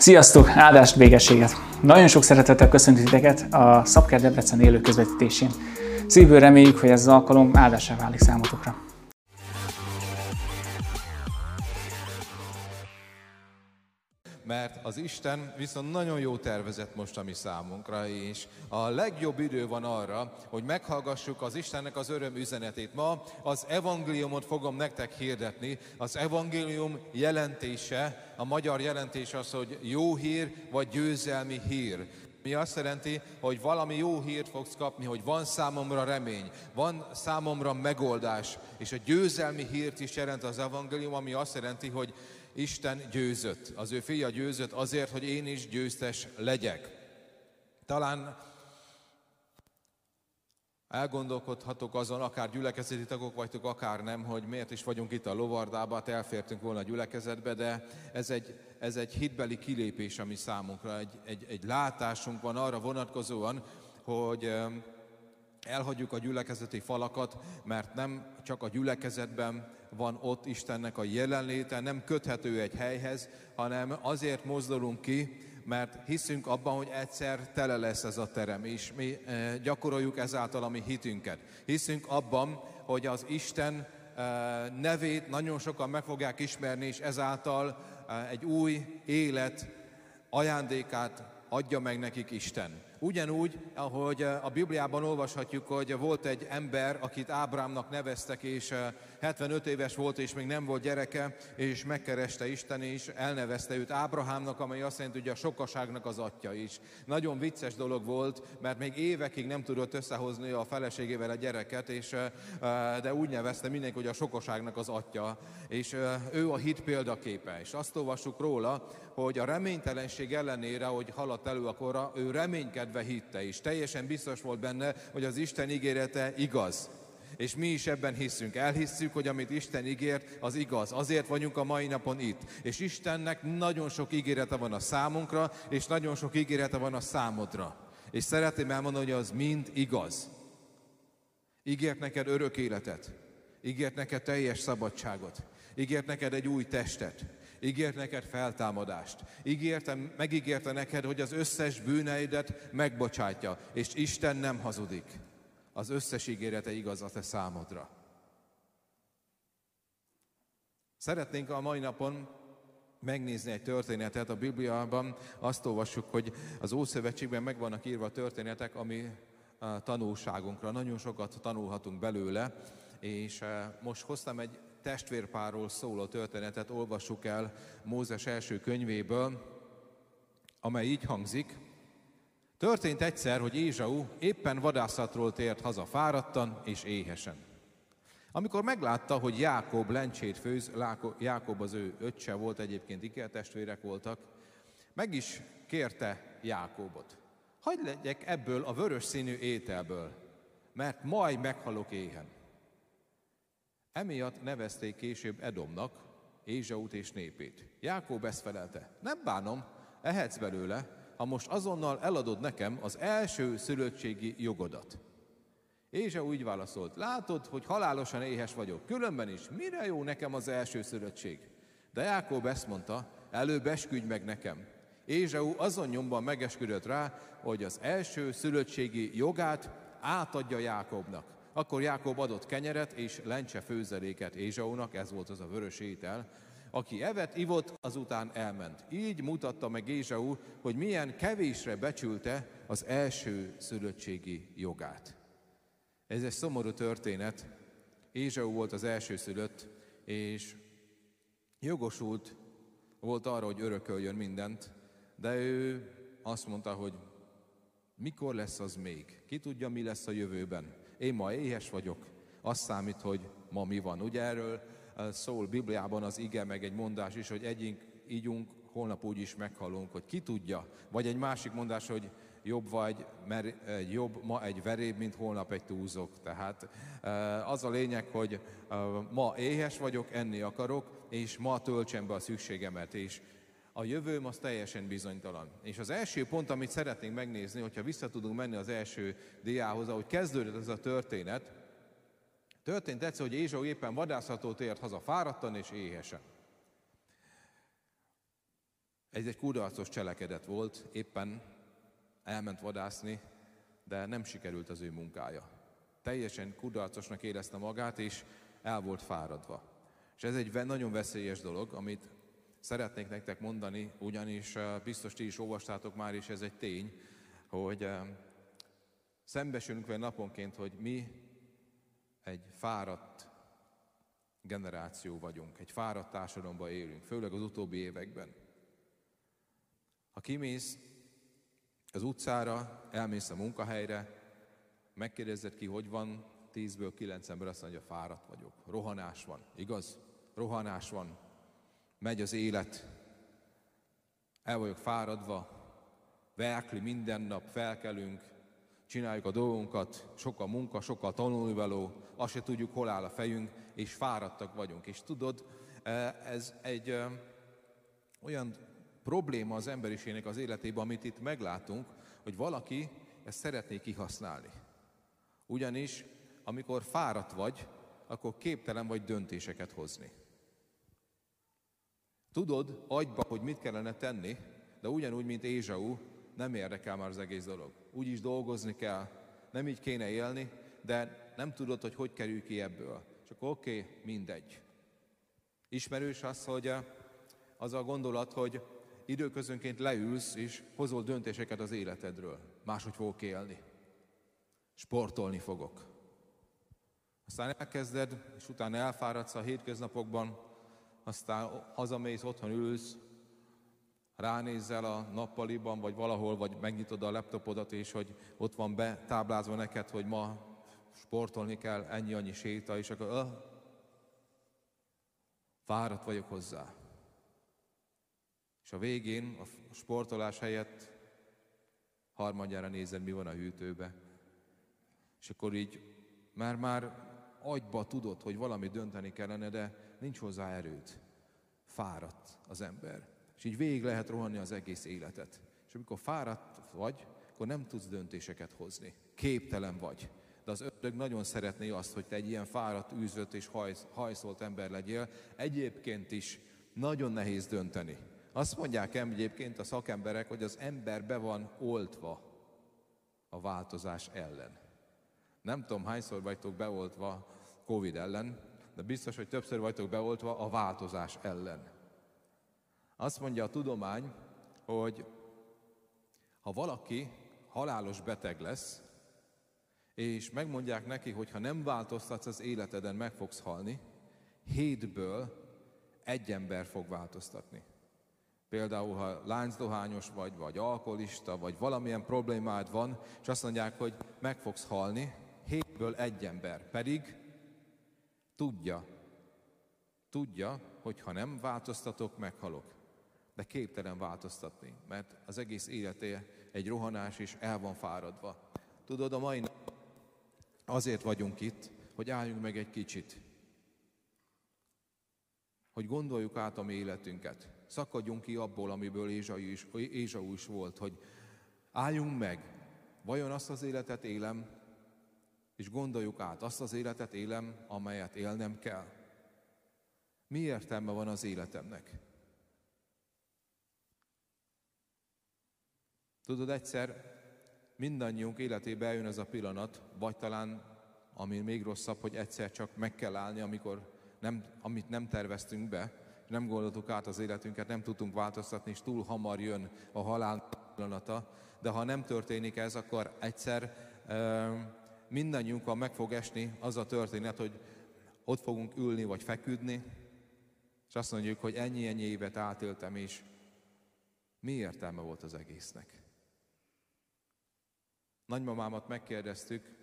Sziasztok! Áldást, végességet! Nagyon sok szeretettel köszöntök titeket a Szabker Debrecen élő közvetítésén. Szívből reméljük, hogy ez az alkalom áldásá válik számotokra. Mert az Isten viszont nagyon jó tervezett most a mi számunkra, és a legjobb idő van arra, hogy meghallgassuk az Istennek az öröm üzenetét. Ma az evangéliumot fogom nektek hirdetni. Az evangélium jelentése, a magyar jelentés az, hogy jó hír vagy győzelmi hír. Mi azt jelenti, hogy valami jó hírt fogsz kapni, hogy van számomra remény, van számomra megoldás, és a győzelmi hírt is jelent az evangélium, ami azt jelenti, hogy Isten győzött. Az ő fia győzött azért, hogy én is győztes legyek. Talán elgondolkodhatok azon, akár gyülekezeti tagok vagytok, akár nem, hogy miért is vagyunk itt a lovardába, hát elfértünk volna a gyülekezetbe, de ez egy, ez egy hitbeli kilépés, ami számunkra, egy, egy, egy látásunk van arra vonatkozóan, hogy elhagyjuk a gyülekezeti falakat, mert nem csak a gyülekezetben van ott Istennek a jelenléte, nem köthető egy helyhez, hanem azért mozdulunk ki, mert hiszünk abban, hogy egyszer tele lesz ez a terem, és mi eh, gyakoroljuk ezáltal a mi hitünket. Hiszünk abban, hogy az Isten eh, nevét nagyon sokan meg fogják ismerni, és ezáltal eh, egy új élet ajándékát adja meg nekik Isten. Ugyanúgy, ahogy a Bibliában olvashatjuk, hogy volt egy ember, akit Ábrámnak neveztek, és 75 éves volt, és még nem volt gyereke, és megkereste Isten, és elnevezte őt Ábrahámnak, amely azt jelenti, hogy a sokaságnak az atya is. Nagyon vicces dolog volt, mert még évekig nem tudott összehozni a feleségével a gyereket, és, de úgy nevezte mindenki, hogy a sokaságnak az atya, és ő a hit példaképe. És azt olvassuk róla, hogy a reménytelenség ellenére, hogy haladt elő a korra, ő reménykedve hitte, és teljesen biztos volt benne, hogy az Isten ígérete igaz. És mi is ebben hiszünk. Elhisszük, hogy amit Isten ígért, az igaz. Azért vagyunk a mai napon itt. És Istennek nagyon sok ígérete van a számunkra, és nagyon sok ígérete van a számodra. És szeretném elmondani, hogy az mind igaz. Ígért neked örök életet. Ígért neked teljes szabadságot. Ígért neked egy új testet. Ígért neked feltámadást. Ígérte, megígérte neked, hogy az összes bűneidet megbocsátja. És Isten nem hazudik az összes ígérete igaz a te számodra. Szeretnénk a mai napon megnézni egy történetet a Bibliában. Azt olvassuk, hogy az Ószövetségben meg vannak írva a történetek, ami a tanulságunkra. Nagyon sokat tanulhatunk belőle, és eh, most hoztam egy testvérpárról szóló történetet, olvassuk el Mózes első könyvéből, amely így hangzik, Történt egyszer, hogy Ézsau éppen vadászatról tért haza fáradtan és éhesen. Amikor meglátta, hogy Jákob lencsét főz, Jákob az ő öccse volt, egyébként ikertestvérek voltak, meg is kérte Jákobot. Hagy legyek ebből a vörös színű ételből, mert majd meghalok éhen. Emiatt nevezték később Edomnak, Ézsaut és népét. Jákob ezt felelte, nem bánom, ehetsz belőle, ha most azonnal eladod nekem az első szülöttségi jogodat. Ézsau úgy válaszolt, látod, hogy halálosan éhes vagyok, különben is, mire jó nekem az első szülöttség? De Jákob ezt mondta, előbb esküdj meg nekem. Ézsau azon nyomban megesküdött rá, hogy az első szülöttségi jogát átadja Jákobnak. Akkor Jákob adott kenyeret és lencse főzeléket Ézsaunak, ez volt az a vörös étel, aki evett, ivott, azután elment. Így mutatta meg Ézsau, hogy milyen kevésre becsülte az első szülöttségi jogát. Ez egy szomorú történet. Ézsau volt az első szülött, és jogosult volt arra, hogy örököljön mindent, de ő azt mondta, hogy mikor lesz az még? Ki tudja, mi lesz a jövőben? Én ma éhes vagyok, azt számít, hogy ma mi van. Ugye erről szól Bibliában az ige, meg egy mondás is, hogy együnk, ígyunk, holnap úgy is meghalunk, hogy ki tudja. Vagy egy másik mondás, hogy jobb vagy, mert jobb ma egy veréb, mint holnap egy túlzok. Tehát az a lényeg, hogy ma éhes vagyok, enni akarok, és ma töltsem be a szükségemet, és a jövőm az teljesen bizonytalan. És az első pont, amit szeretnénk megnézni, hogyha vissza tudunk menni az első diához, ahogy kezdődött ez a történet, Történt egyszer, hogy Ézsau éppen vadászatól tért haza fáradtan és éhesen. Ez egy kudarcos cselekedet volt, éppen elment vadászni, de nem sikerült az ő munkája. Teljesen kudarcosnak érezte magát, és el volt fáradva. És ez egy nagyon veszélyes dolog, amit szeretnék nektek mondani, ugyanis eh, biztos ti is olvastátok már, és ez egy tény, hogy eh, szembesülünk vele naponként, hogy mi egy fáradt generáció vagyunk, egy fáradt társadalomban élünk, főleg az utóbbi években. Ha kimész az utcára, elmész a munkahelyre, megkérdezed ki, hogy van, tízből kilenc ember azt mondja, fáradt vagyok. Rohanás van, igaz? Rohanás van. Megy az élet. El vagyok fáradva. Verkli minden nap, felkelünk, csináljuk a dolgunkat, sokkal munka, sokkal tanulnivaló, azt se tudjuk, hol áll a fejünk, és fáradtak vagyunk. És tudod, ez egy olyan probléma az emberiségnek az életében, amit itt meglátunk, hogy valaki ezt szeretné kihasználni. Ugyanis, amikor fáradt vagy, akkor képtelen vagy döntéseket hozni. Tudod agyba, hogy mit kellene tenni, de ugyanúgy, mint Ézsau, nem érdekel már az egész dolog. Úgy is dolgozni kell, nem így kéne élni, de nem tudod, hogy hogy kerül ki ebből. Csak oké, okay, mindegy. Ismerős az, hogy az a gondolat, hogy időközönként leülsz és hozol döntéseket az életedről. Máshogy fogok élni. Sportolni fogok. Aztán elkezded, és utána elfáradsz a hétköznapokban, aztán hazamész, otthon ülsz, ránézzel a nappaliban, vagy valahol, vagy megnyitod a laptopodat, és hogy ott van betáblázva neked, hogy ma sportolni kell, ennyi-annyi séta, és akkor öh, fáradt vagyok hozzá. És a végén a sportolás helyett harmadjára nézed, mi van a hűtőbe. És akkor így már már agyba tudod, hogy valami dönteni kellene, de nincs hozzá erőd. Fáradt az ember. És így végig lehet rohanni az egész életet. És amikor fáradt vagy, akkor nem tudsz döntéseket hozni. Képtelen vagy. De az ördög nagyon szeretné azt, hogy te egy ilyen fáradt, űzött és hajszolt ember legyél. Egyébként is nagyon nehéz dönteni. Azt mondják egyébként a szakemberek, hogy az ember be van oltva a változás ellen. Nem tudom, hányszor vagytok beoltva Covid ellen, de biztos, hogy többször vagytok beoltva a változás ellen. Azt mondja a tudomány, hogy ha valaki halálos beteg lesz, és megmondják neki, hogy ha nem változtatsz az életeden, meg fogsz halni, hétből egy ember fog változtatni. Például, ha láncdohányos vagy, vagy alkoholista, vagy valamilyen problémád van, és azt mondják, hogy meg fogsz halni, hétből egy ember pedig tudja, tudja, hogy ha nem változtatok, meghalok. De képtelen változtatni, mert az egész életé egy rohanás, és el van fáradva. Tudod, a mai nap azért vagyunk itt, hogy álljunk meg egy kicsit, hogy gondoljuk át a mi életünket. Szakadjunk ki abból, amiből Ézsau is, Ézsau is volt, hogy álljunk meg, vajon azt az életet élem, és gondoljuk át, azt az életet élem, amelyet élnem kell. Mi értelme van az életemnek? Tudod, egyszer mindannyiunk életébe eljön ez a pillanat, vagy talán, ami még rosszabb, hogy egyszer csak meg kell állni, amikor nem, amit nem terveztünk be, nem gondoltuk át az életünket, nem tudtunk változtatni, és túl hamar jön a halál pillanata. De ha nem történik ez, akkor egyszer mindannyiunkkal meg fog esni az a történet, hogy ott fogunk ülni vagy feküdni, és azt mondjuk, hogy ennyi-ennyi évet átéltem, és mi értelme volt az egésznek? Nagymamámat megkérdeztük,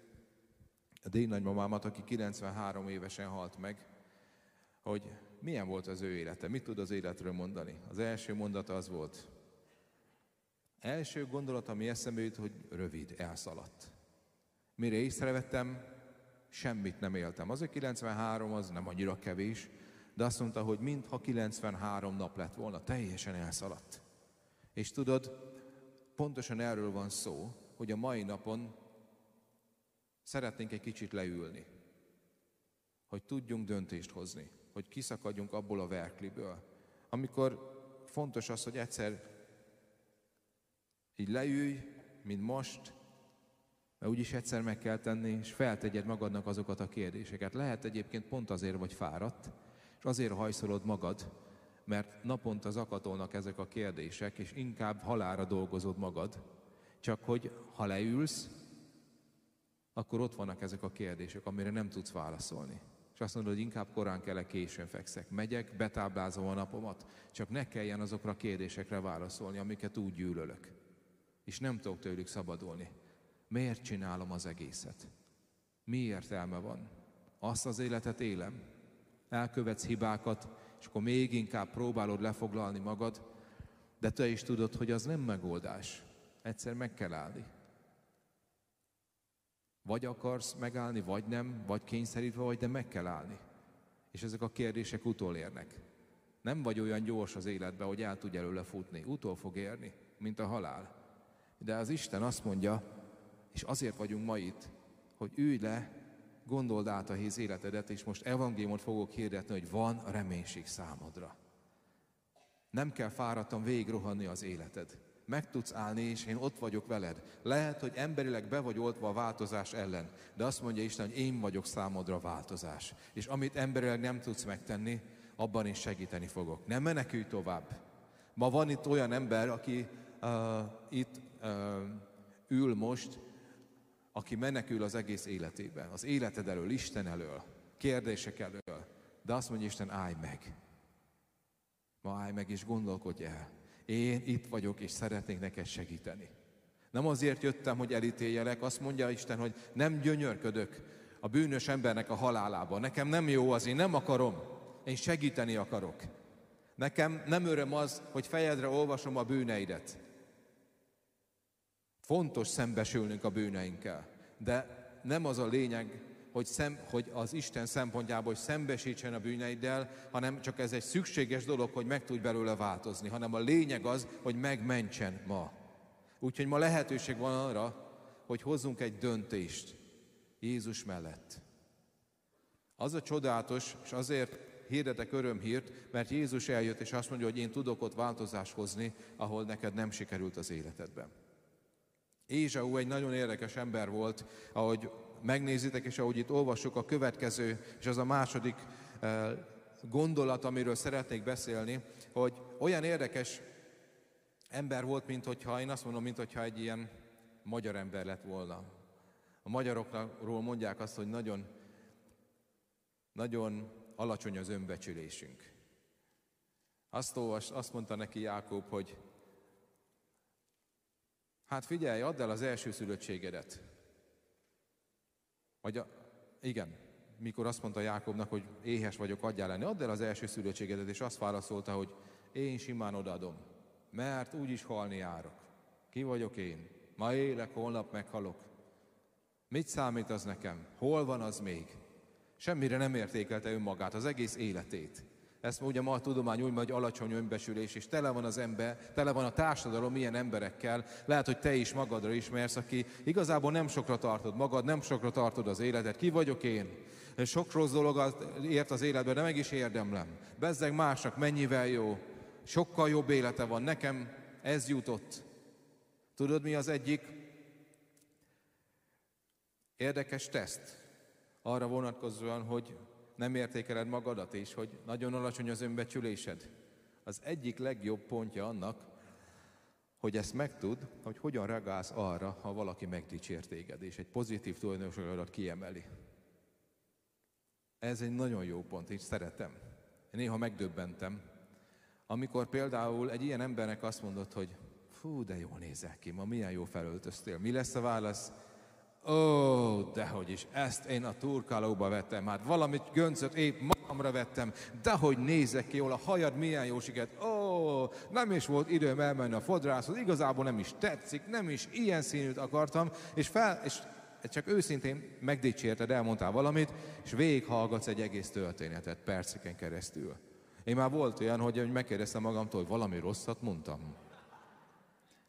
a dél nagymamámat, aki 93 évesen halt meg, hogy milyen volt az ő élete, mit tud az életről mondani. Az első mondata az volt, első gondolat, ami eszembe jut, hogy rövid, elszaladt. Mire észrevettem, semmit nem éltem. Az, hogy 93 az nem annyira kevés, de azt mondta, hogy mintha 93 nap lett volna, teljesen elszaladt. És tudod, pontosan erről van szó, hogy a mai napon szeretnénk egy kicsit leülni, hogy tudjunk döntést hozni, hogy kiszakadjunk abból a verkliből. Amikor fontos az, hogy egyszer így leülj, mint most, mert úgyis egyszer meg kell tenni, és feltegyed magadnak azokat a kérdéseket. Lehet egyébként pont azért vagy fáradt, és azért hajszolod magad, mert naponta zakatolnak ezek a kérdések, és inkább halára dolgozod magad. Csak hogy ha leülsz, akkor ott vannak ezek a kérdések, amire nem tudsz válaszolni. És azt mondod, hogy inkább korán kell későn fekszek. Megyek, betáblázom a napomat, csak ne kelljen azokra a kérdésekre válaszolni, amiket úgy gyűlölök. És nem tudok tőlük szabadulni. Miért csinálom az egészet? Mi értelme van? Azt az életet élem, elkövetsz hibákat, és akkor még inkább próbálod lefoglalni magad, de te is tudod, hogy az nem megoldás. Egyszer meg kell állni. Vagy akarsz megállni, vagy nem, vagy kényszerítve vagy, de meg kell állni. És ezek a kérdések utolérnek. Nem vagy olyan gyors az életben, hogy el tudj előle futni. Utol fog érni, mint a halál. De az Isten azt mondja, és azért vagyunk ma itt, hogy ülj le, gondold át a híz életedet, és most evangéliumot fogok hirdetni, hogy van reménység számodra. Nem kell fáradtan végig rohanni az életed. Meg tudsz állni, és én ott vagyok veled. Lehet, hogy emberileg be vagy oltva a változás ellen, de azt mondja Isten, hogy én vagyok számodra a változás. És amit emberileg nem tudsz megtenni, abban is segíteni fogok. Nem menekülj tovább. Ma van itt olyan ember, aki uh, itt uh, ül most, aki menekül az egész életében, az életed elől, Isten elől, kérdések elől. De azt mondja Isten, állj meg. Ma állj meg és gondolkodj el. Én itt vagyok, és szeretnék neked segíteni. Nem azért jöttem, hogy elítéljelek, azt mondja Isten, hogy nem gyönyörködök a bűnös embernek a halálában. Nekem nem jó az, én nem akarom, én segíteni akarok. Nekem nem öröm az, hogy fejedre olvasom a bűneidet. Fontos szembesülnünk a bűneinkkel, de nem az a lényeg, hogy, szem, hogy az Isten szempontjából, hogy szembesítsen a bűneiddel, hanem csak ez egy szükséges dolog, hogy meg tudj belőle változni, hanem a lényeg az, hogy megmentsen ma. Úgyhogy ma lehetőség van arra, hogy hozzunk egy döntést Jézus mellett. Az a csodálatos, és azért hirdetek örömhírt, mert Jézus eljött, és azt mondja, hogy én tudok ott változást hozni, ahol neked nem sikerült az életedben. Ézsau egy nagyon érdekes ember volt, ahogy megnézitek, és ahogy itt olvassuk a következő, és az a második eh, gondolat, amiről szeretnék beszélni, hogy olyan érdekes ember volt, mint hogyha, én azt mondom, mint hogyha egy ilyen magyar ember lett volna. A magyarokról mondják azt, hogy nagyon, nagyon alacsony az önbecsülésünk. Azt, olvas, azt mondta neki Jákob, hogy Hát figyelj, add el az első szülöttségedet. Vagy a, igen, mikor azt mondta Jákobnak, hogy éhes vagyok, adjál lenni, add el az első szülöttségedet, és azt válaszolta, hogy én simán odaadom, mert úgyis halni járok. Ki vagyok én? Ma élek, holnap meghalok. Mit számít az nekem? Hol van az még? Semmire nem értékelte önmagát, az egész életét. Ezt ugye ma a tudomány úgy hogy alacsony önbesülés, és tele van az ember, tele van a társadalom ilyen emberekkel, lehet, hogy te is magadra ismersz, aki igazából nem sokra tartod magad, nem sokra tartod az életet. Ki vagyok én? Sok rossz dolog ért az életben, de meg is érdemlem. Bezzeg másnak mennyivel jó, sokkal jobb élete van. Nekem ez jutott. Tudod, mi az egyik érdekes teszt? Arra vonatkozóan, hogy nem értékeled magadat, és hogy nagyon alacsony az önbecsülésed. Az egyik legjobb pontja annak, hogy ezt megtud, hogy hogyan reagálsz arra, ha valaki megdicsér téged, és egy pozitív tulajdonságodat kiemeli. Ez egy nagyon jó pont, és szeretem. Én néha megdöbbentem, amikor például egy ilyen embernek azt mondod, hogy fú, de jól nézel ki, ma milyen jó felöltöztél. Mi lesz a válasz? Ó, dehogy is, ezt én a turkálóba vettem, hát valamit göncöt épp magamra vettem, dehogy nézek ki jól, a hajad milyen jó siket, ó, nem is volt időm elmenni a fodrászhoz, igazából nem is tetszik, nem is ilyen színűt akartam, és, fel, és csak őszintén megdicsérted, elmondtál valamit, és végighallgatsz egy egész történetet perceken keresztül. Én már volt olyan, hogy megkérdeztem magamtól, hogy valami rosszat mondtam.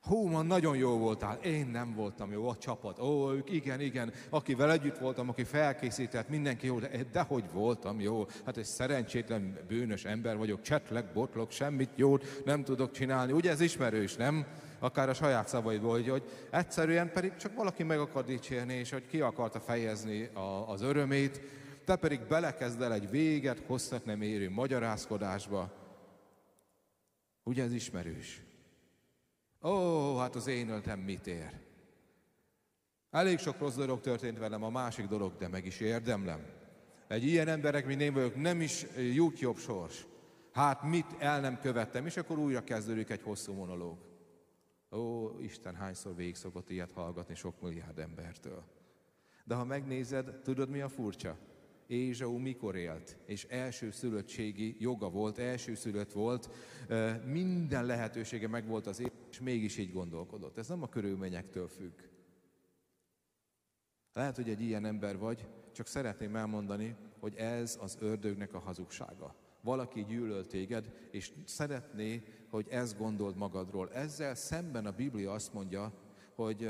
Hú, man, nagyon jó voltál. Én nem voltam jó, a csapat. Ó, ők igen, igen. Akivel együtt voltam, aki felkészített, mindenki jó, de, de hogy voltam jó. Hát egy szerencsétlen, bűnös ember vagyok, csetlek, botlok, semmit jót nem tudok csinálni. Ugye ez ismerős, nem? Akár a saját szavaidból, hogy, hogy egyszerűen pedig csak valaki meg akar dicsérni, és hogy ki akarta fejezni a, az örömét, te pedig belekezdel egy véget hosszat nem érő magyarázkodásba. Ugye ez ismerős? Ó, hát az én öltem mit ér? Elég sok rossz dolog történt velem, a másik dolog, de meg is érdemlem. Egy ilyen emberek, mint én vagyok, nem is jut jobb sors. Hát mit el nem követtem, és akkor újra kezdődik egy hosszú monológ. Ó, Isten hányszor végig szokott ilyet hallgatni sok milliárd embertől. De ha megnézed, tudod mi a furcsa? Ézsau mikor élt, és első szülöttségi joga volt, első szülött volt, minden lehetősége megvolt az élet, és mégis így gondolkodott. Ez nem a körülményektől függ. Lehet, hogy egy ilyen ember vagy, csak szeretném elmondani, hogy ez az ördögnek a hazugsága. Valaki gyűlöl téged, és szeretné, hogy ezt gondold magadról. Ezzel szemben a Biblia azt mondja, hogy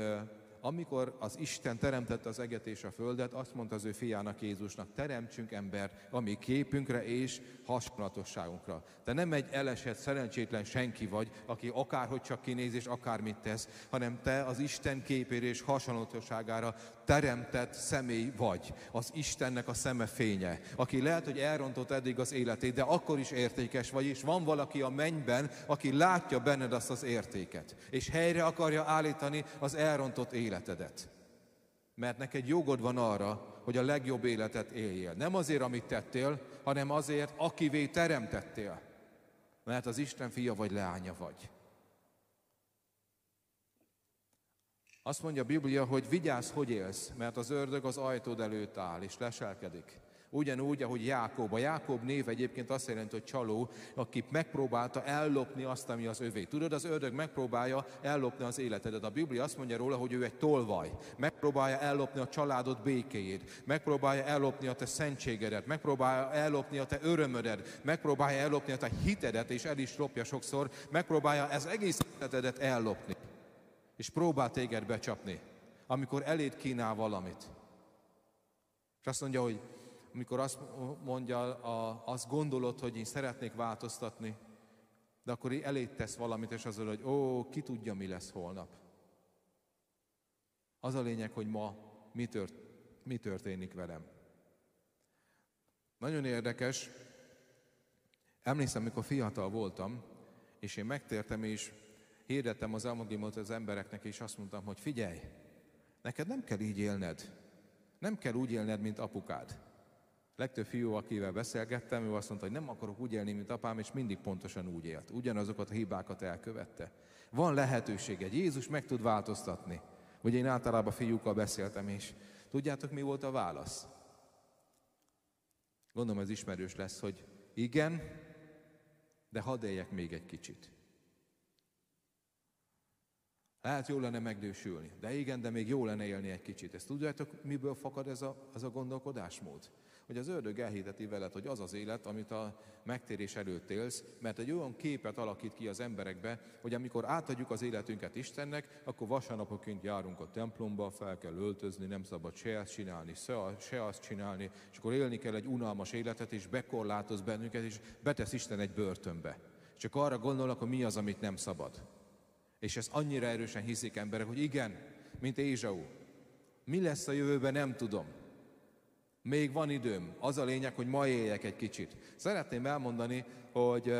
amikor az Isten teremtette az eget és a földet, azt mondta az ő fiának Jézusnak, teremtsünk ember a mi képünkre és hasonlatosságunkra. Te nem egy elesett, szerencsétlen senki vagy, aki akárhogy csak kinéz és akármit tesz, hanem te az Isten képére és hasonlatosságára teremtett személy vagy. Az Istennek a szeme fénye, aki lehet, hogy elrontott eddig az életét, de akkor is értékes vagy, és van valaki a mennyben, aki látja benned azt az értéket, és helyre akarja állítani az elrontott életet életedet. Mert neked jogod van arra, hogy a legjobb életet éljél. Nem azért, amit tettél, hanem azért, akivé teremtettél. Mert az Isten fia vagy leánya vagy. Azt mondja a Biblia, hogy vigyázz, hogy élsz, mert az ördög az ajtód előtt áll, és leselkedik. Ugyanúgy, ahogy Jákob. A Jákob név egyébként azt jelenti, hogy csaló, aki megpróbálta ellopni azt, ami az övé. Tudod, az ördög megpróbálja ellopni az életedet. A Biblia azt mondja róla, hogy ő egy tolvaj. Megpróbálja ellopni a családod békéjét. Megpróbálja ellopni a te szentségedet. Megpróbálja ellopni a te örömödet. Megpróbálja ellopni a te hitedet, és el is lopja sokszor. Megpróbálja ez egész életedet ellopni. És próbál téged becsapni, amikor eléd kínál valamit. És azt mondja, hogy amikor azt mondja, a, azt gondolod, hogy én szeretnék változtatni, de akkor elét tesz valamit, és azon, hogy ó, ki tudja, mi lesz holnap. Az a lényeg, hogy ma mi, tört, mi történik velem. Nagyon érdekes, emlékszem, mikor fiatal voltam, és én megtértem, és hirdettem az elmondimot az embereknek, és azt mondtam, hogy figyelj, neked nem kell így élned. Nem kell úgy élned, mint apukád legtöbb fiú, akivel beszélgettem, ő azt mondta, hogy nem akarok úgy élni, mint apám, és mindig pontosan úgy élt. Ugyanazokat a hibákat elkövette. Van lehetőség, egy Jézus meg tud változtatni. Ugye én általában fiúkkal beszéltem, és tudjátok, mi volt a válasz? Gondolom ez ismerős lesz, hogy igen, de hadd éljek még egy kicsit. Lehet jó lenne megdősülni, de igen, de még jó lenne élni egy kicsit. Ezt tudjátok, miből fakad ez a, ez a gondolkodásmód? Hogy az ördög elhiteti veled, hogy az az élet, amit a megtérés előtt élsz, mert egy olyan képet alakít ki az emberekbe, hogy amikor átadjuk az életünket Istennek, akkor vasárnapoként járunk a templomba, fel kell öltözni, nem szabad se ezt csinálni, se azt csinálni, és akkor élni kell egy unalmas életet, és bekorlátoz bennünket, és betesz Isten egy börtönbe. Csak arra gondolnak, hogy mi az, amit nem szabad. És ez annyira erősen hiszik emberek, hogy igen, mint Ézsau. Mi lesz a jövőben, nem tudom. Még van időm. Az a lényeg, hogy ma éljek egy kicsit. Szeretném elmondani, hogy,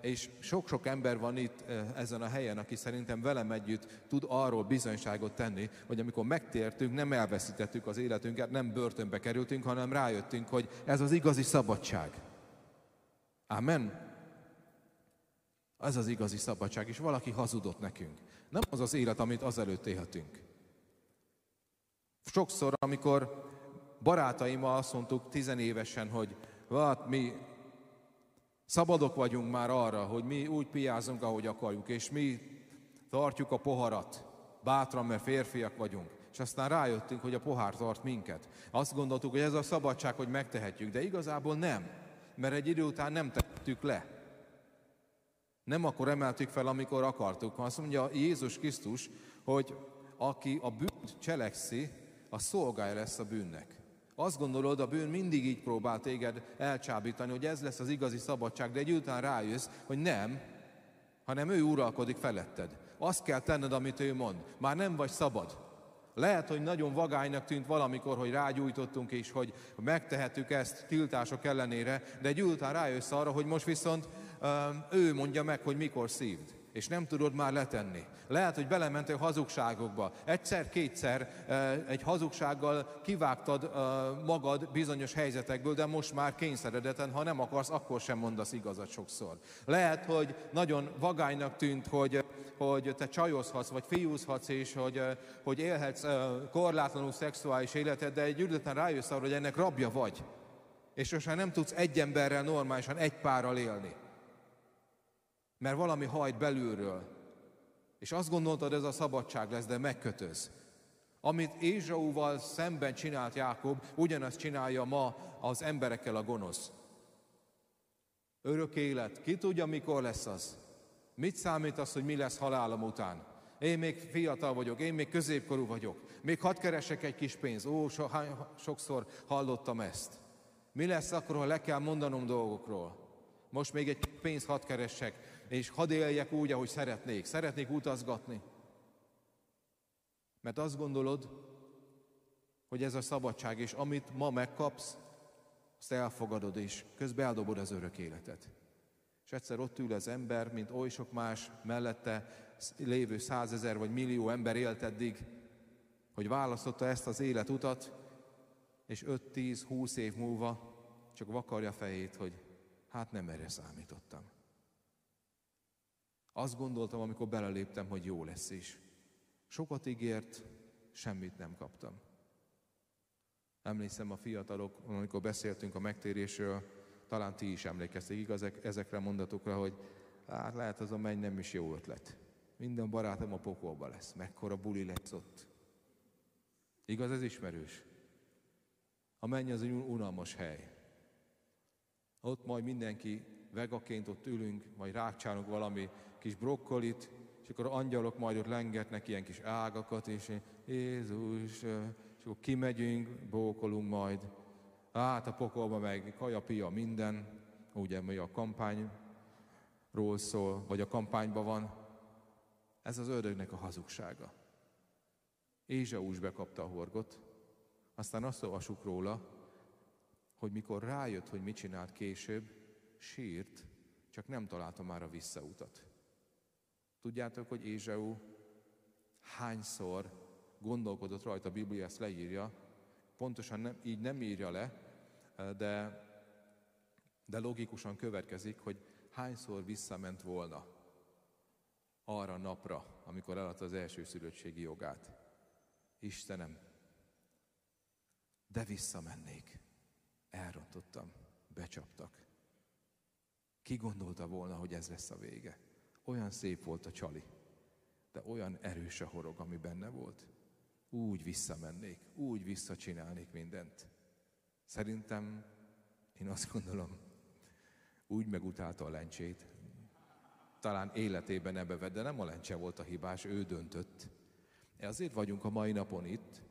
és sok-sok ember van itt ezen a helyen, aki szerintem velem együtt tud arról bizonyságot tenni, hogy amikor megtértünk, nem elveszítettük az életünket, nem börtönbe kerültünk, hanem rájöttünk, hogy ez az igazi szabadság. Amen. Ez az igazi szabadság, és valaki hazudott nekünk. Nem az az élet, amit azelőtt élhetünk. Sokszor, amikor barátaimmal azt mondtuk tizenévesen, hogy hát mi szabadok vagyunk már arra, hogy mi úgy piázunk, ahogy akarjuk, és mi tartjuk a poharat, bátran, mert férfiak vagyunk. És aztán rájöttünk, hogy a pohár tart minket. Azt gondoltuk, hogy ez a szabadság, hogy megtehetjük, de igazából nem, mert egy idő után nem tettük le. Nem akkor emeltük fel, amikor akartuk. Azt mondja Jézus Krisztus, hogy aki a bűnt cselekszi, a szolgája lesz a bűnnek. Azt gondolod, a bűn mindig így próbál téged elcsábítani, hogy ez lesz az igazi szabadság, de egy után rájössz, hogy nem, hanem ő uralkodik feletted. Azt kell tenned, amit ő mond. Már nem vagy szabad. Lehet, hogy nagyon vagánynak tűnt valamikor, hogy rágyújtottunk, és hogy megtehetük ezt tiltások ellenére, de egy után rájössz arra, hogy most viszont ő mondja meg, hogy mikor szívd és nem tudod már letenni. Lehet, hogy belementél hazugságokba. Egyszer-kétszer egy hazugsággal kivágtad magad bizonyos helyzetekből, de most már kényszeredeten, ha nem akarsz, akkor sem mondasz igazat sokszor. Lehet, hogy nagyon vagánynak tűnt, hogy, hogy te csajozhatsz, vagy fiúzhatsz, és hogy, hogy élhetsz korlátlanul szexuális életet, de egy ügyletlen rájössz arra, hogy ennek rabja vagy. És most már nem tudsz egy emberrel normálisan, egy párral élni mert valami hajt belülről. És azt gondoltad, ez a szabadság lesz, de megkötöz. Amit Ézsauval szemben csinált Jákob, ugyanazt csinálja ma az emberekkel a gonosz. Örök élet. Ki tudja, mikor lesz az? Mit számít az, hogy mi lesz halálom után? Én még fiatal vagyok, én még középkorú vagyok. Még hadd keresek egy kis pénzt. Ó, so, sokszor hallottam ezt. Mi lesz akkor, ha le kell mondanom dolgokról? Most még egy pénzt hadd keressek és hadd éljek úgy, ahogy szeretnék. Szeretnék utazgatni. Mert azt gondolod, hogy ez a szabadság, és amit ma megkapsz, azt elfogadod, és közben eldobod az örök életet. És egyszer ott ül az ember, mint oly sok más mellette lévő százezer vagy millió ember élt eddig, hogy választotta ezt az életutat, és 5-10-20 év múlva csak vakarja fejét, hogy hát nem erre számítottam. Azt gondoltam, amikor beleléptem, hogy jó lesz is. Sokat ígért, semmit nem kaptam. Emlékszem a fiatalok, amikor beszéltünk a megtérésről, talán ti is emlékeztek igaz ezekre a mondatokra, hogy hát lehet az a menny nem is jó ötlet. Minden barátom a pokolba lesz, mekkora buli lesz ott. Igaz, ez ismerős? A menny az egy unalmas hely. Ott majd mindenki vegaként ott ülünk, majd rákcsálunk valami kis brokkolit, és akkor angyalok majd ott lengetnek ilyen kis ágakat, és Jézus, és akkor kimegyünk, bókolunk majd. Át a pokolba meg kaja, minden, ugye, mi a kampányról szól, vagy a kampányban van. Ez az ördögnek a hazugsága. Ézsaús bekapta a horgot, aztán azt olvasuk róla, hogy mikor rájött, hogy mit csinált később, sírt, csak nem találta már a visszautat. Tudjátok, hogy Ézsau hányszor gondolkodott rajta, a Biblia ezt leírja, pontosan nem, így nem írja le, de, de logikusan következik, hogy hányszor visszament volna arra napra, amikor eladta az első szülöttségi jogát. Istenem, de visszamennék. Elrontottam, becsaptak. Ki gondolta volna, hogy ez lesz a vége? Olyan szép volt a csali, de olyan erős a horog, ami benne volt. Úgy visszamennék, úgy visszacsinálnék mindent. Szerintem, én azt gondolom, úgy megutálta a lencsét. Talán életében ebbe vett, de nem a lencse volt a hibás, ő döntött. Ezért vagyunk a mai napon itt,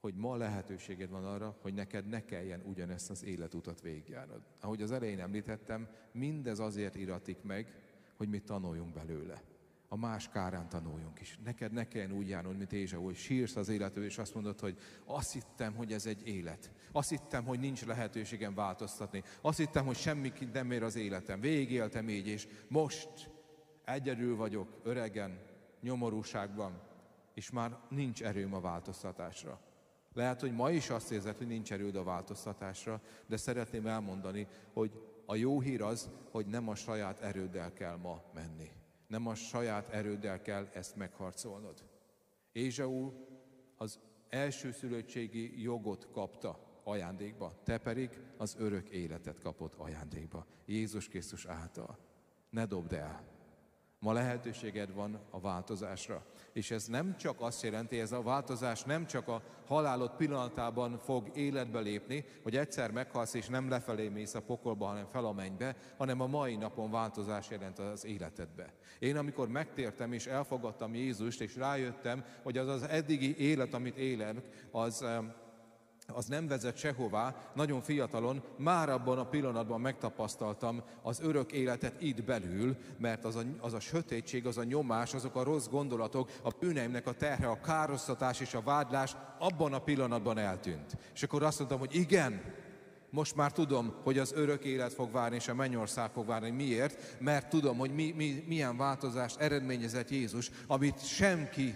hogy ma lehetőséged van arra, hogy neked ne kelljen ugyanezt az életutat végigjárnod. Ahogy az elején említettem, mindez azért iratik meg, hogy mi tanuljunk belőle. A más kárán tanuljunk is. Neked ne kelljen úgy járnod, mint Ézsa, hogy sírsz az élető, és azt mondod, hogy azt hittem, hogy ez egy élet. Azt hittem, hogy nincs lehetőségem változtatni. Azt hittem, hogy semmi nem ér az életem. Végéltem így, és most egyedül vagyok, öregen, nyomorúságban, és már nincs erőm a változtatásra. Lehet, hogy ma is azt érzed, hogy nincs erőd a változtatásra, de szeretném elmondani, hogy a jó hír az, hogy nem a saját erőddel kell ma menni. Nem a saját erőddel kell ezt megharcolnod. Ézsau az elsőszülöttségi jogot kapta ajándékba, te pedig az örök életet kapott ajándékba. Jézus Krisztus által. Ne dobd el. Ma lehetőséged van a változásra. És ez nem csak azt jelenti, ez a változás nem csak a halálod pillanatában fog életbe lépni, hogy egyszer meghalsz és nem lefelé mész a pokolba, hanem fel a mennybe, hanem a mai napon változás jelent az életedbe. Én amikor megtértem és elfogadtam Jézust, és rájöttem, hogy az az eddigi élet, amit élek, az az nem vezet sehová, nagyon fiatalon, már abban a pillanatban megtapasztaltam az örök életet itt belül, mert az a, az a sötétség, az a nyomás, azok a rossz gondolatok, a bűneimnek a terhe, a károsztatás és a vádlás abban a pillanatban eltűnt. És akkor azt mondtam, hogy igen, most már tudom, hogy az örök élet fog várni, és a mennyország fog várni. Miért? Mert tudom, hogy mi, mi, milyen változást eredményezett Jézus, amit senki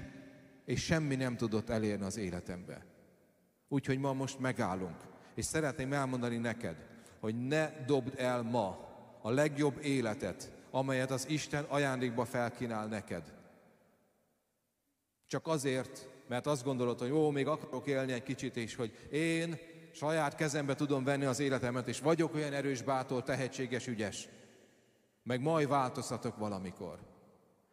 és semmi nem tudott elérni az életembe. Úgyhogy ma most megállunk. És szeretném elmondani neked, hogy ne dobd el ma a legjobb életet, amelyet az Isten ajándékba felkínál neked. Csak azért, mert azt gondolod, hogy jó, még akarok élni egy kicsit, és hogy én saját kezembe tudom venni az életemet, és vagyok olyan erős, bátor, tehetséges, ügyes. Meg majd változtatok valamikor.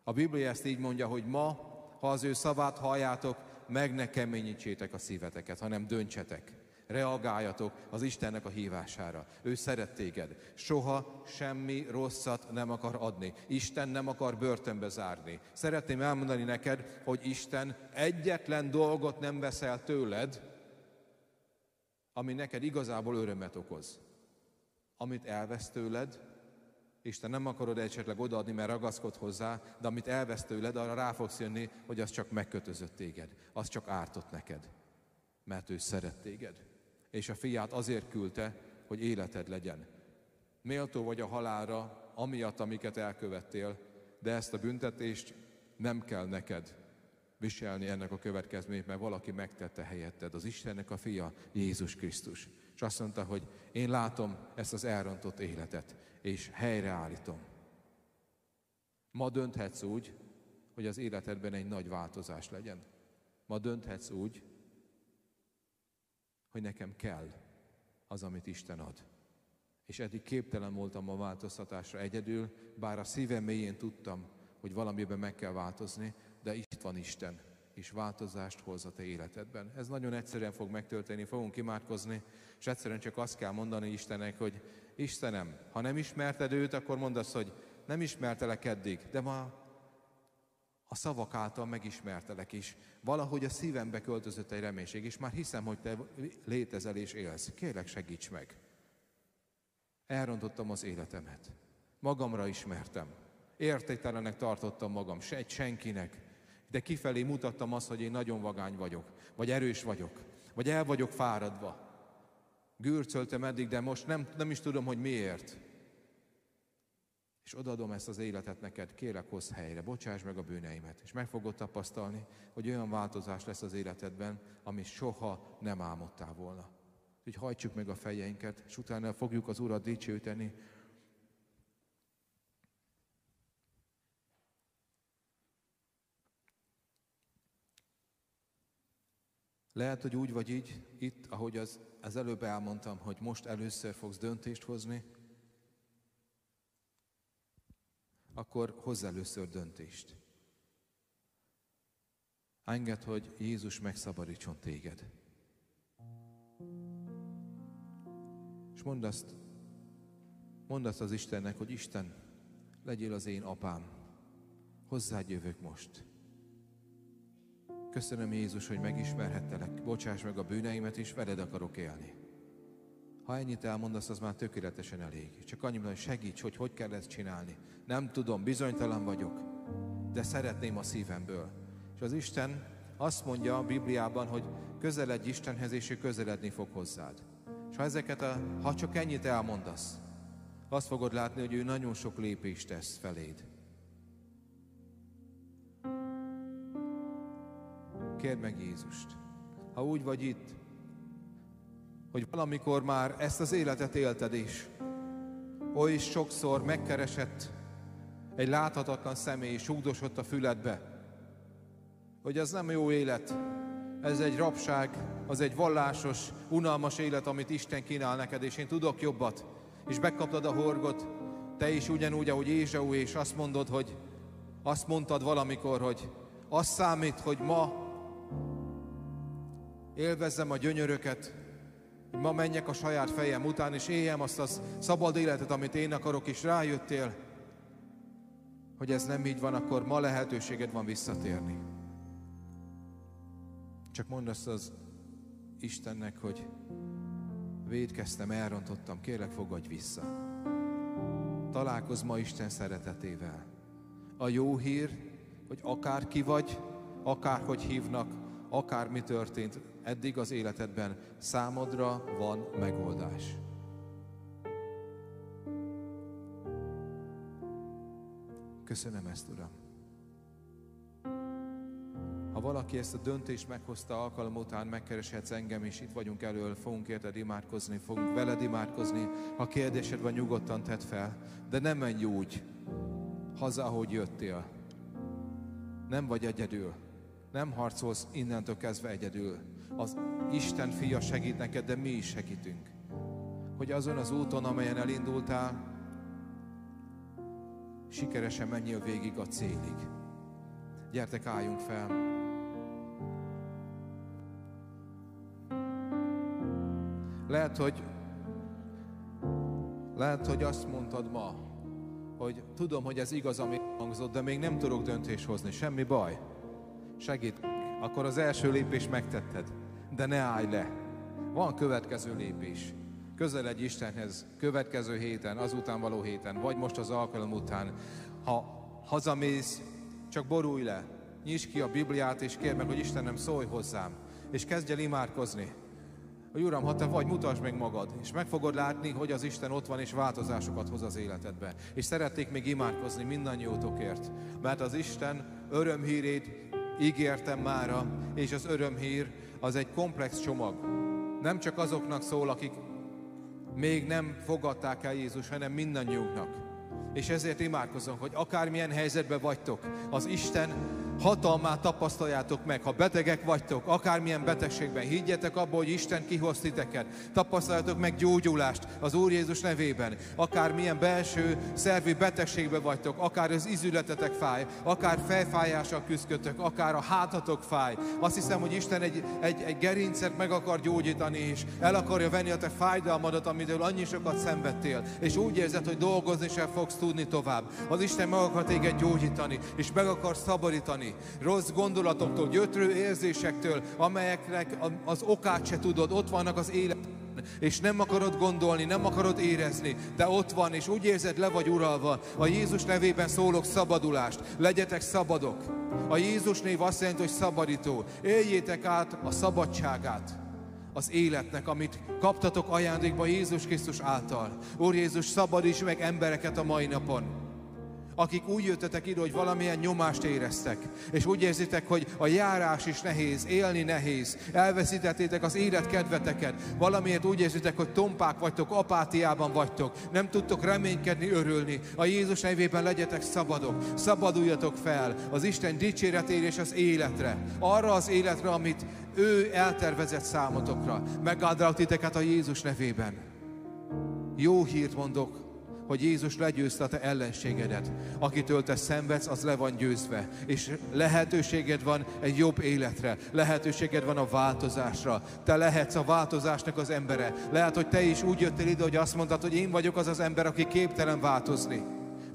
A Biblia ezt így mondja, hogy ma, ha az ő szavát halljátok, meg ne keményítsétek a szíveteket, hanem döntsetek. Reagáljatok az Istennek a hívására. Ő szeret téged. Soha semmi rosszat nem akar adni. Isten nem akar börtönbe zárni. Szeretném elmondani neked, hogy Isten egyetlen dolgot nem veszel tőled, ami neked igazából örömet okoz. Amit elvesz tőled, és te nem akarod esetleg odaadni, mert ragaszkod hozzá, de amit elvesz tőled, arra rá fogsz jönni, hogy az csak megkötözött téged, az csak ártott neked, mert ő szeret téged. És a fiát azért küldte, hogy életed legyen. Méltó vagy a halára, amiatt, amiket elkövettél, de ezt a büntetést nem kell neked viselni ennek a következményét, mert valaki megtette helyetted, az Istennek a fia, Jézus Krisztus. És azt mondta, hogy én látom ezt az elrontott életet, és helyreállítom. Ma dönthetsz úgy, hogy az életedben egy nagy változás legyen. Ma dönthetsz úgy, hogy nekem kell az, amit Isten ad. És eddig képtelen voltam a változtatásra egyedül, bár a szívem mélyén tudtam, hogy valamiben meg kell változni, de itt van Isten, és változást hoz a te életedben. Ez nagyon egyszerűen fog megtörténni, fogunk imádkozni, és egyszerűen csak azt kell mondani Istennek, hogy Istenem, ha nem ismerted őt, akkor mondd azt, hogy nem ismertelek eddig, de ma a szavak által megismertelek is. Valahogy a szívembe költözött egy reménység, és már hiszem, hogy te létezel és élsz. Kérlek, segíts meg. Elrontottam az életemet. Magamra ismertem. Értéktelenek tartottam magam, se egy senkinek. De kifelé mutattam azt, hogy én nagyon vagány vagyok, vagy erős vagyok, vagy el vagyok fáradva. Gürcöltem eddig, de most nem, nem is tudom, hogy miért. És odaadom ezt az életet neked, kérek hozz helyre, bocsáss meg a bűneimet, és meg fogod tapasztalni, hogy olyan változás lesz az életedben, amit soha nem álmodtál volna. Úgyhogy hajtsuk meg a fejeinket, és utána fogjuk az Urat dicsőíteni, Lehet, hogy úgy vagy így, itt, ahogy az, az előbb elmondtam, hogy most először fogsz döntést hozni, akkor hozz először döntést. Engedd, hogy Jézus megszabadítson téged. És mondd azt, mondd azt az Istennek, hogy Isten, legyél az én apám, hozzád jövök most. Köszönöm Jézus, hogy megismerhettelek, bocsáss meg a bűneimet, és veled akarok élni. Ha ennyit elmondasz, az már tökéletesen elég. Csak annyi, hogy segíts, hogy hogy kell ezt csinálni. Nem tudom, bizonytalan vagyok, de szeretném a szívemből. És az Isten azt mondja a Bibliában, hogy közeledj Istenhez, és ő közeledni fog hozzád. És ha ezeket a, ha csak ennyit elmondasz, azt fogod látni, hogy ő nagyon sok lépést tesz feléd. Kérd meg Jézust. Ha úgy vagy itt, hogy valamikor már ezt az életet élted is, oly sokszor megkeresett egy láthatatlan személy, súgdosott a füledbe, hogy ez nem jó élet, ez egy rabság, az egy vallásos, unalmas élet, amit Isten kínál neked, és én tudok jobbat, és bekaptad a horgot, te is ugyanúgy, ahogy Ézsau, és azt mondod, hogy Azt mondtad valamikor, hogy az számít, hogy ma élvezzem a gyönyöröket, ma menjek a saját fejem után, és éljem azt a szabad életet, amit én akarok, és rájöttél, hogy ez nem így van, akkor ma lehetőséged van visszatérni. Csak mondd azt az Istennek, hogy védkeztem, elrontottam, kérlek fogadj vissza. Találkozz ma Isten szeretetével. A jó hír, hogy akár ki vagy, akár hogy hívnak, akár mi történt eddig az életedben, számodra van megoldás. Köszönöm ezt, Uram. Ha valaki ezt a döntést meghozta alkalom után, megkereshetsz engem, és itt vagyunk elől, fogunk érted imádkozni, fogunk veled imádkozni. Ha kérdésed van, nyugodtan tedd fel, de nem menj úgy haza, ahogy jöttél. Nem vagy egyedül. Nem harcolsz innentől kezdve egyedül. Az Isten fia segít neked, de mi is segítünk. Hogy azon az úton, amelyen elindultál, sikeresen menjél végig a célig. Gyertek, álljunk fel! Lehet, hogy lehet, hogy azt mondtad ma, hogy tudom, hogy ez igaz, ami hangzott, de még nem tudok döntést hozni. Semmi baj. Segít. Akkor az első lépés megtetted. De ne állj le. Van következő lépés közeledj Istenhez következő héten, azután való héten, vagy most az alkalom után. Ha hazamész, csak borulj le, nyisd ki a Bibliát, és kérd meg, hogy Istenem, szólj hozzám, és kezdj el imádkozni. Hogy Uram, ha te vagy, mutasd meg magad, és meg fogod látni, hogy az Isten ott van, és változásokat hoz az életedbe. És szeretnék még imádkozni mindannyiótokért, mert az Isten örömhírét ígértem mára, és az örömhír az egy komplex csomag. Nem csak azoknak szól, akik még nem fogadták el Jézus, hanem mindannyiunknak. És ezért imádkozom, hogy akármilyen helyzetben vagytok, az Isten hatalmát tapasztaljátok meg. Ha betegek vagytok, akármilyen betegségben, higgyetek abból, hogy Isten kihoz titeket. Tapasztaljátok meg gyógyulást az Úr Jézus nevében. Akármilyen belső szervi betegségben vagytok, akár az izületetek fáj, akár fejfájással küzdkötök, akár a hátatok fáj. Azt hiszem, hogy Isten egy, egy, egy gerincet meg akar gyógyítani, és el akarja venni a te fájdalmadat, amitől annyi sokat szenvedtél. És úgy érzed, hogy dolgozni sem fogsz tudni tovább. Az Isten meg akar téged gyógyítani, és meg akar szabadítani rossz gondolatoktól, gyötrő érzésektől, amelyeknek az okát se tudod, ott vannak az élet és nem akarod gondolni, nem akarod érezni, de ott van, és úgy érzed, le vagy uralva. A Jézus nevében szólok szabadulást. Legyetek szabadok. A Jézus név azt jelenti, hogy szabadító. Éljétek át a szabadságát az életnek, amit kaptatok ajándékba Jézus Krisztus által. Úr Jézus, szabadíts meg embereket a mai napon akik úgy jöttetek ide, hogy valamilyen nyomást éreztek, és úgy érzitek, hogy a járás is nehéz, élni nehéz, elveszítettétek az élet kedveteket, valamiért úgy érzitek, hogy tompák vagytok, apátiában vagytok, nem tudtok reménykedni, örülni. A Jézus nevében legyetek szabadok, szabaduljatok fel az Isten dicséretére és az életre, arra az életre, amit ő eltervezett számotokra. Megáldalak titeket a Jézus nevében. Jó hírt mondok, hogy Jézus legyőzte a te ellenségedet. Akitől te szenvedsz, az le van győzve. És lehetőséged van egy jobb életre. Lehetőséged van a változásra. Te lehetsz a változásnak az embere. Lehet, hogy te is úgy jöttél ide, hogy azt mondtad, hogy én vagyok az az ember, aki képtelen változni.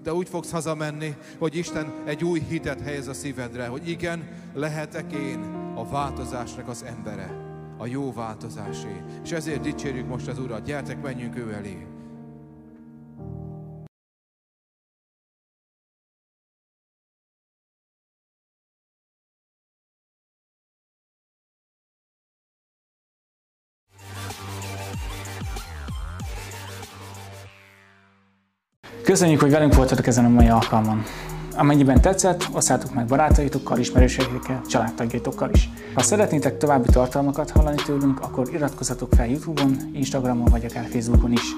De úgy fogsz hazamenni, hogy Isten egy új hitet helyez a szívedre, hogy igen, lehetek én a változásnak az embere a jó változásé. És ezért dicsérjük most az Urat. Gyertek, menjünk ő elé. Köszönjük, hogy velünk voltatok ezen a mai alkalmon. Amennyiben tetszett, osszátok meg barátaitokkal, ismerőseikkel, családtagjaitokkal is. Ha szeretnétek további tartalmakat hallani tőlünk, akkor iratkozzatok fel YouTube-on, Instagramon vagy akár Facebookon is.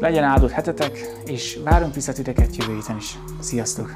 Legyen áldott hetetek, és várunk vissza titeket jövő héten is. Sziasztok!